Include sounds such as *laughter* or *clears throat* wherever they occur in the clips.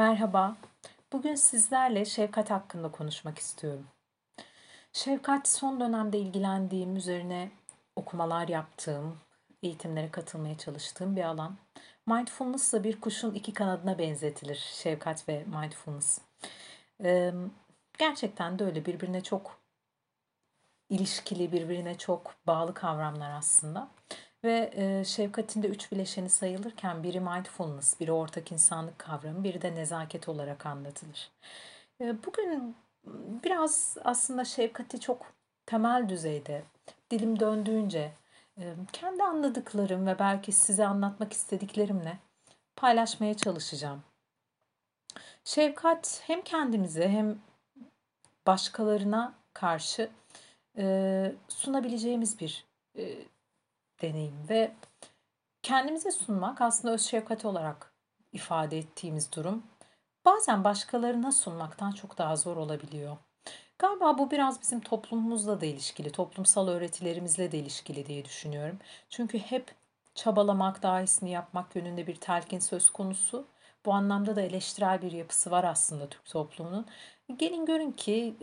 Merhaba. Bugün sizlerle şefkat hakkında konuşmak istiyorum. Şefkat son dönemde ilgilendiğim, üzerine okumalar yaptığım, eğitimlere katılmaya çalıştığım bir alan. Mindfulness da bir kuşun iki kanadına benzetilir. Şefkat ve mindfulness. Ee, gerçekten de öyle birbirine çok ilişkili, birbirine çok bağlı kavramlar aslında. Ve e, şefkatin de üç bileşeni sayılırken biri mindfulness, biri ortak insanlık kavramı, biri de nezaket olarak anlatılır. E, bugün biraz aslında şefkati çok temel düzeyde, dilim döndüğünce e, kendi anladıklarım ve belki size anlatmak istediklerimle paylaşmaya çalışacağım. Şefkat hem kendimize hem başkalarına karşı e, sunabileceğimiz bir e, deneyim ve kendimize sunmak aslında öz şefkat olarak ifade ettiğimiz durum bazen başkalarına sunmaktan çok daha zor olabiliyor. Galiba bu biraz bizim toplumumuzla da ilişkili, toplumsal öğretilerimizle de ilişkili diye düşünüyorum. Çünkü hep çabalamak, daha iyisini yapmak yönünde bir telkin söz konusu. Bu anlamda da eleştirel bir yapısı var aslında Türk toplumunun. Gelin görün ki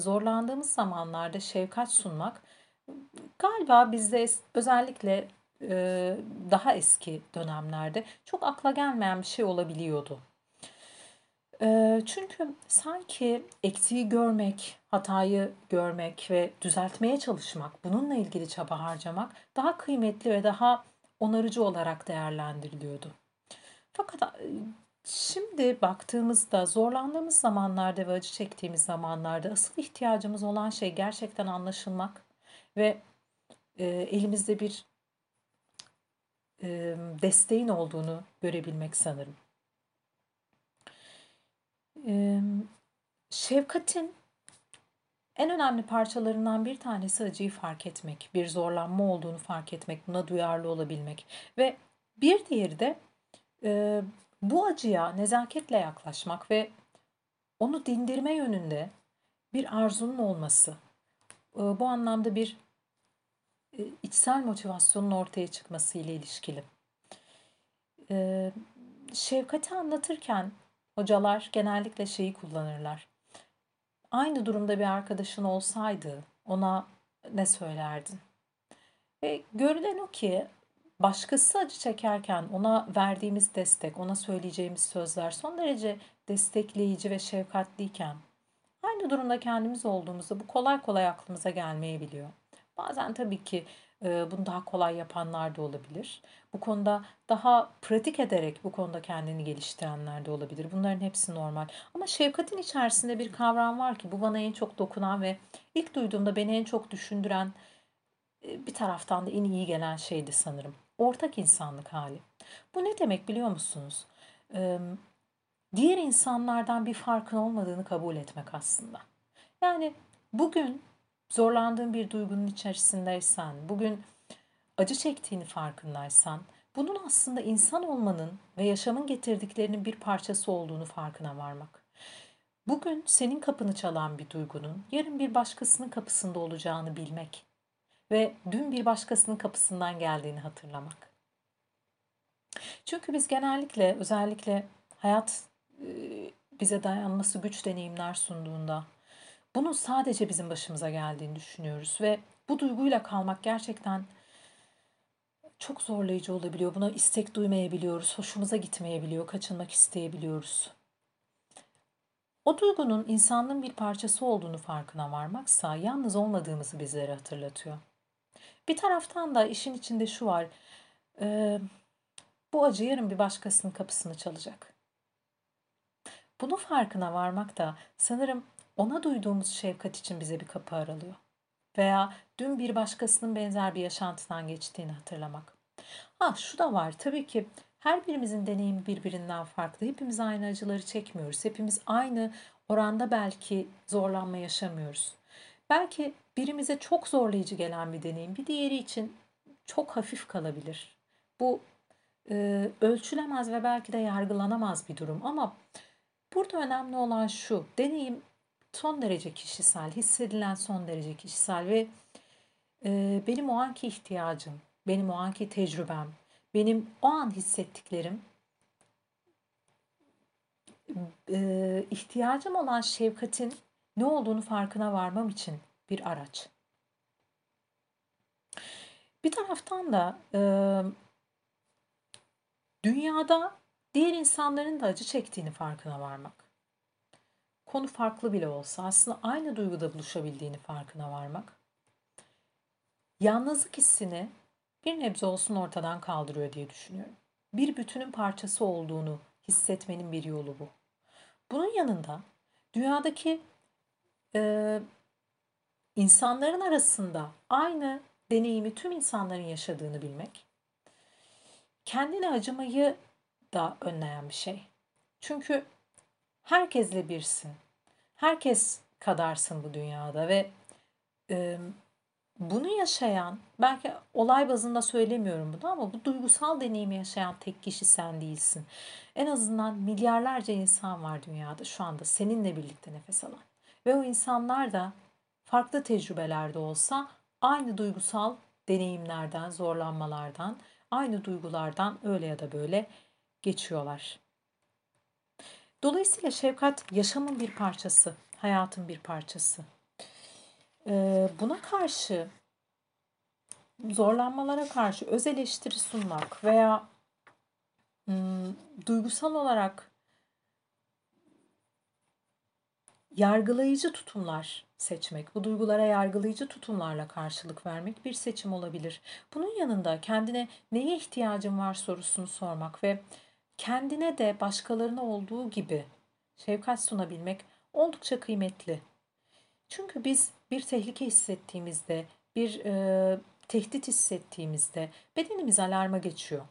zorlandığımız zamanlarda şefkat sunmak galiba bizde özellikle e, daha eski dönemlerde çok akla gelmeyen bir şey olabiliyordu. E, çünkü sanki eksiği görmek, hatayı görmek ve düzeltmeye çalışmak, bununla ilgili çaba harcamak daha kıymetli ve daha onarıcı olarak değerlendiriliyordu. Fakat e, şimdi baktığımızda zorlandığımız zamanlarda ve acı çektiğimiz zamanlarda asıl ihtiyacımız olan şey gerçekten anlaşılmak ve e, elimizde bir e, desteğin olduğunu görebilmek sanırım. E, şefkatin en önemli parçalarından bir tanesi acıyı fark etmek, bir zorlanma olduğunu fark etmek, buna duyarlı olabilmek ve bir diğeri de e, bu acıya nezaketle yaklaşmak ve onu dindirme yönünde bir arzunun olması. E, bu anlamda bir içsel motivasyonun ortaya çıkması ile ilişkili. Ee, şefkati anlatırken hocalar genellikle şeyi kullanırlar. Aynı durumda bir arkadaşın olsaydı ona ne söylerdin? Ve görülen o ki başkası acı çekerken ona verdiğimiz destek, ona söyleyeceğimiz sözler son derece destekleyici ve şefkatliyken aynı durumda kendimiz olduğumuzda bu kolay kolay aklımıza gelmeyebiliyor. Bazen tabii ki bunu daha kolay yapanlar da olabilir. Bu konuda daha pratik ederek bu konuda kendini geliştirenler de olabilir. Bunların hepsi normal. Ama şefkatin içerisinde bir kavram var ki bu bana en çok dokunan ve ilk duyduğumda beni en çok düşündüren bir taraftan da en iyi gelen şeydi sanırım. Ortak insanlık hali. Bu ne demek biliyor musunuz? Diğer insanlardan bir farkın olmadığını kabul etmek aslında. Yani bugün zorlandığın bir duygunun içerisindeysen, bugün acı çektiğini farkındaysan, bunun aslında insan olmanın ve yaşamın getirdiklerinin bir parçası olduğunu farkına varmak. Bugün senin kapını çalan bir duygunun yarın bir başkasının kapısında olacağını bilmek ve dün bir başkasının kapısından geldiğini hatırlamak. Çünkü biz genellikle özellikle hayat bize dayanması güç deneyimler sunduğunda bunun sadece bizim başımıza geldiğini düşünüyoruz ve bu duyguyla kalmak gerçekten çok zorlayıcı olabiliyor. Buna istek duymayabiliyoruz, hoşumuza gitmeyebiliyor, kaçınmak isteyebiliyoruz. O duygunun insanlığın bir parçası olduğunu farkına varmaksa yalnız olmadığımızı bizlere hatırlatıyor. Bir taraftan da işin içinde şu var. E, bu acı yarın bir başkasının kapısını çalacak. Bunun farkına varmak da sanırım ona duyduğumuz şefkat için bize bir kapı aralıyor. Veya dün bir başkasının benzer bir yaşantıdan geçtiğini hatırlamak. Ha şu da var tabii ki her birimizin deneyimi birbirinden farklı. Hepimiz aynı acıları çekmiyoruz. Hepimiz aynı oranda belki zorlanma yaşamıyoruz. Belki birimize çok zorlayıcı gelen bir deneyim bir diğeri için çok hafif kalabilir. Bu e, ölçülemez ve belki de yargılanamaz bir durum ama burada önemli olan şu deneyim son derece kişisel, hissedilen son derece kişisel ve e, benim o anki ihtiyacım, benim o anki tecrübem, benim o an hissettiklerim e, ihtiyacım olan şefkatin ne olduğunu farkına varmam için bir araç. Bir taraftan da e, dünyada diğer insanların da acı çektiğini farkına varmak. Konu farklı bile olsa aslında aynı duyguda buluşabildiğini farkına varmak. Yalnızlık hissini bir nebze olsun ortadan kaldırıyor diye düşünüyorum. Bir bütünün parçası olduğunu hissetmenin bir yolu bu. Bunun yanında dünyadaki e, insanların arasında aynı deneyimi tüm insanların yaşadığını bilmek, kendine acımayı da önleyen bir şey. Çünkü herkesle birsin. Herkes kadarsın bu dünyada ve e, bunu yaşayan, belki olay bazında söylemiyorum bunu ama bu duygusal deneyimi yaşayan tek kişi sen değilsin. En azından milyarlarca insan var dünyada şu anda seninle birlikte nefes alan. Ve o insanlar da farklı tecrübelerde olsa aynı duygusal deneyimlerden, zorlanmalardan, aynı duygulardan öyle ya da böyle geçiyorlar. Dolayısıyla şefkat yaşamın bir parçası, hayatın bir parçası. Ee, buna karşı zorlanmalara karşı öz eleştiri sunmak veya duygusal olarak yargılayıcı tutumlar seçmek, bu duygulara yargılayıcı tutumlarla karşılık vermek bir seçim olabilir. Bunun yanında kendine neye ihtiyacın var sorusunu sormak ve kendine de başkalarına olduğu gibi şefkat sunabilmek oldukça kıymetli. Çünkü biz bir tehlike hissettiğimizde, bir e, tehdit hissettiğimizde bedenimiz alarma geçiyor.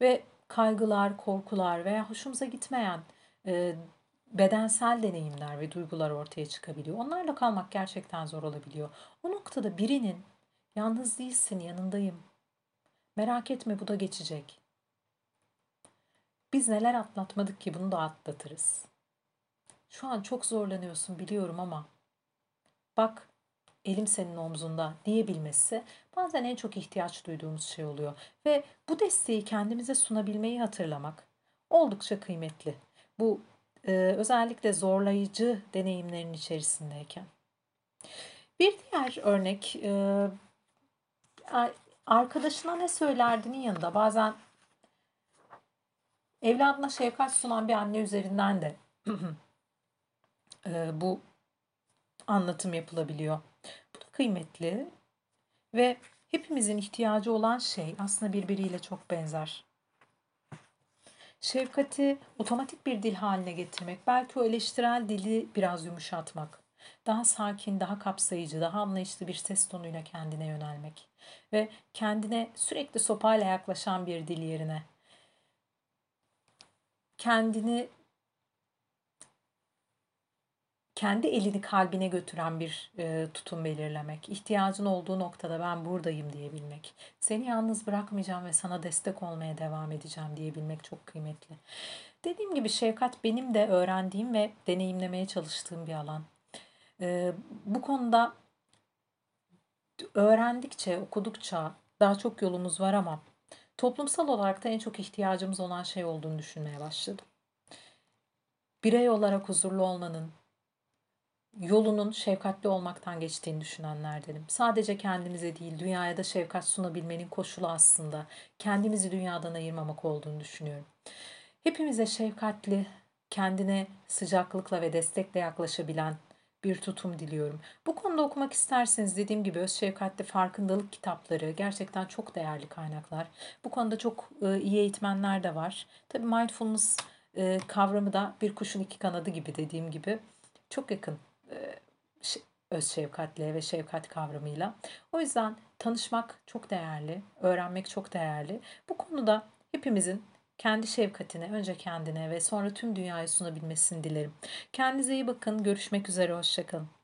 Ve kaygılar, korkular veya hoşumuza gitmeyen e, bedensel deneyimler ve duygular ortaya çıkabiliyor. Onlarla kalmak gerçekten zor olabiliyor. O noktada birinin yalnız değilsin, yanındayım. Merak etme bu da geçecek. Biz neler atlatmadık ki bunu da atlatırız. Şu an çok zorlanıyorsun biliyorum ama bak elim senin omzunda diyebilmesi bazen en çok ihtiyaç duyduğumuz şey oluyor. Ve bu desteği kendimize sunabilmeyi hatırlamak oldukça kıymetli. Bu e, özellikle zorlayıcı deneyimlerin içerisindeyken. Bir diğer örnek e, arkadaşına ne söylerdinin yanında bazen evladına şefkat sunan bir anne üzerinden de *clears throat* bu anlatım yapılabiliyor. Bu da kıymetli ve hepimizin ihtiyacı olan şey aslında birbiriyle çok benzer. Şefkati otomatik bir dil haline getirmek, belki o eleştirel dili biraz yumuşatmak, daha sakin, daha kapsayıcı, daha anlayışlı bir ses tonuyla kendine yönelmek ve kendine sürekli sopayla yaklaşan bir dil yerine kendini kendi elini kalbine götüren bir e, tutum belirlemek, ihtiyacın olduğu noktada ben buradayım diyebilmek, seni yalnız bırakmayacağım ve sana destek olmaya devam edeceğim diyebilmek çok kıymetli. Dediğim gibi şefkat benim de öğrendiğim ve deneyimlemeye çalıştığım bir alan. E, bu konuda öğrendikçe, okudukça daha çok yolumuz var ama toplumsal olarak da en çok ihtiyacımız olan şey olduğunu düşünmeye başladım. Birey olarak huzurlu olmanın, yolunun şefkatli olmaktan geçtiğini düşünenlerdenim. Sadece kendimize değil, dünyaya da şefkat sunabilmenin koşulu aslında kendimizi dünyadan ayırmamak olduğunu düşünüyorum. Hepimize şefkatli, kendine sıcaklıkla ve destekle yaklaşabilen bir tutum diliyorum. Bu konuda okumak isterseniz dediğim gibi öz şefkatli farkındalık kitapları gerçekten çok değerli kaynaklar. Bu konuda çok e, iyi eğitmenler de var. Tabii mindfulness e, kavramı da bir kuşun iki kanadı gibi dediğim gibi çok yakın e, öz şefkatle ve şefkat kavramıyla. O yüzden tanışmak çok değerli, öğrenmek çok değerli. Bu konuda hepimizin kendi şefkatine, önce kendine ve sonra tüm dünyaya sunabilmesini dilerim. Kendinize iyi bakın. Görüşmek üzere. Hoşçakalın.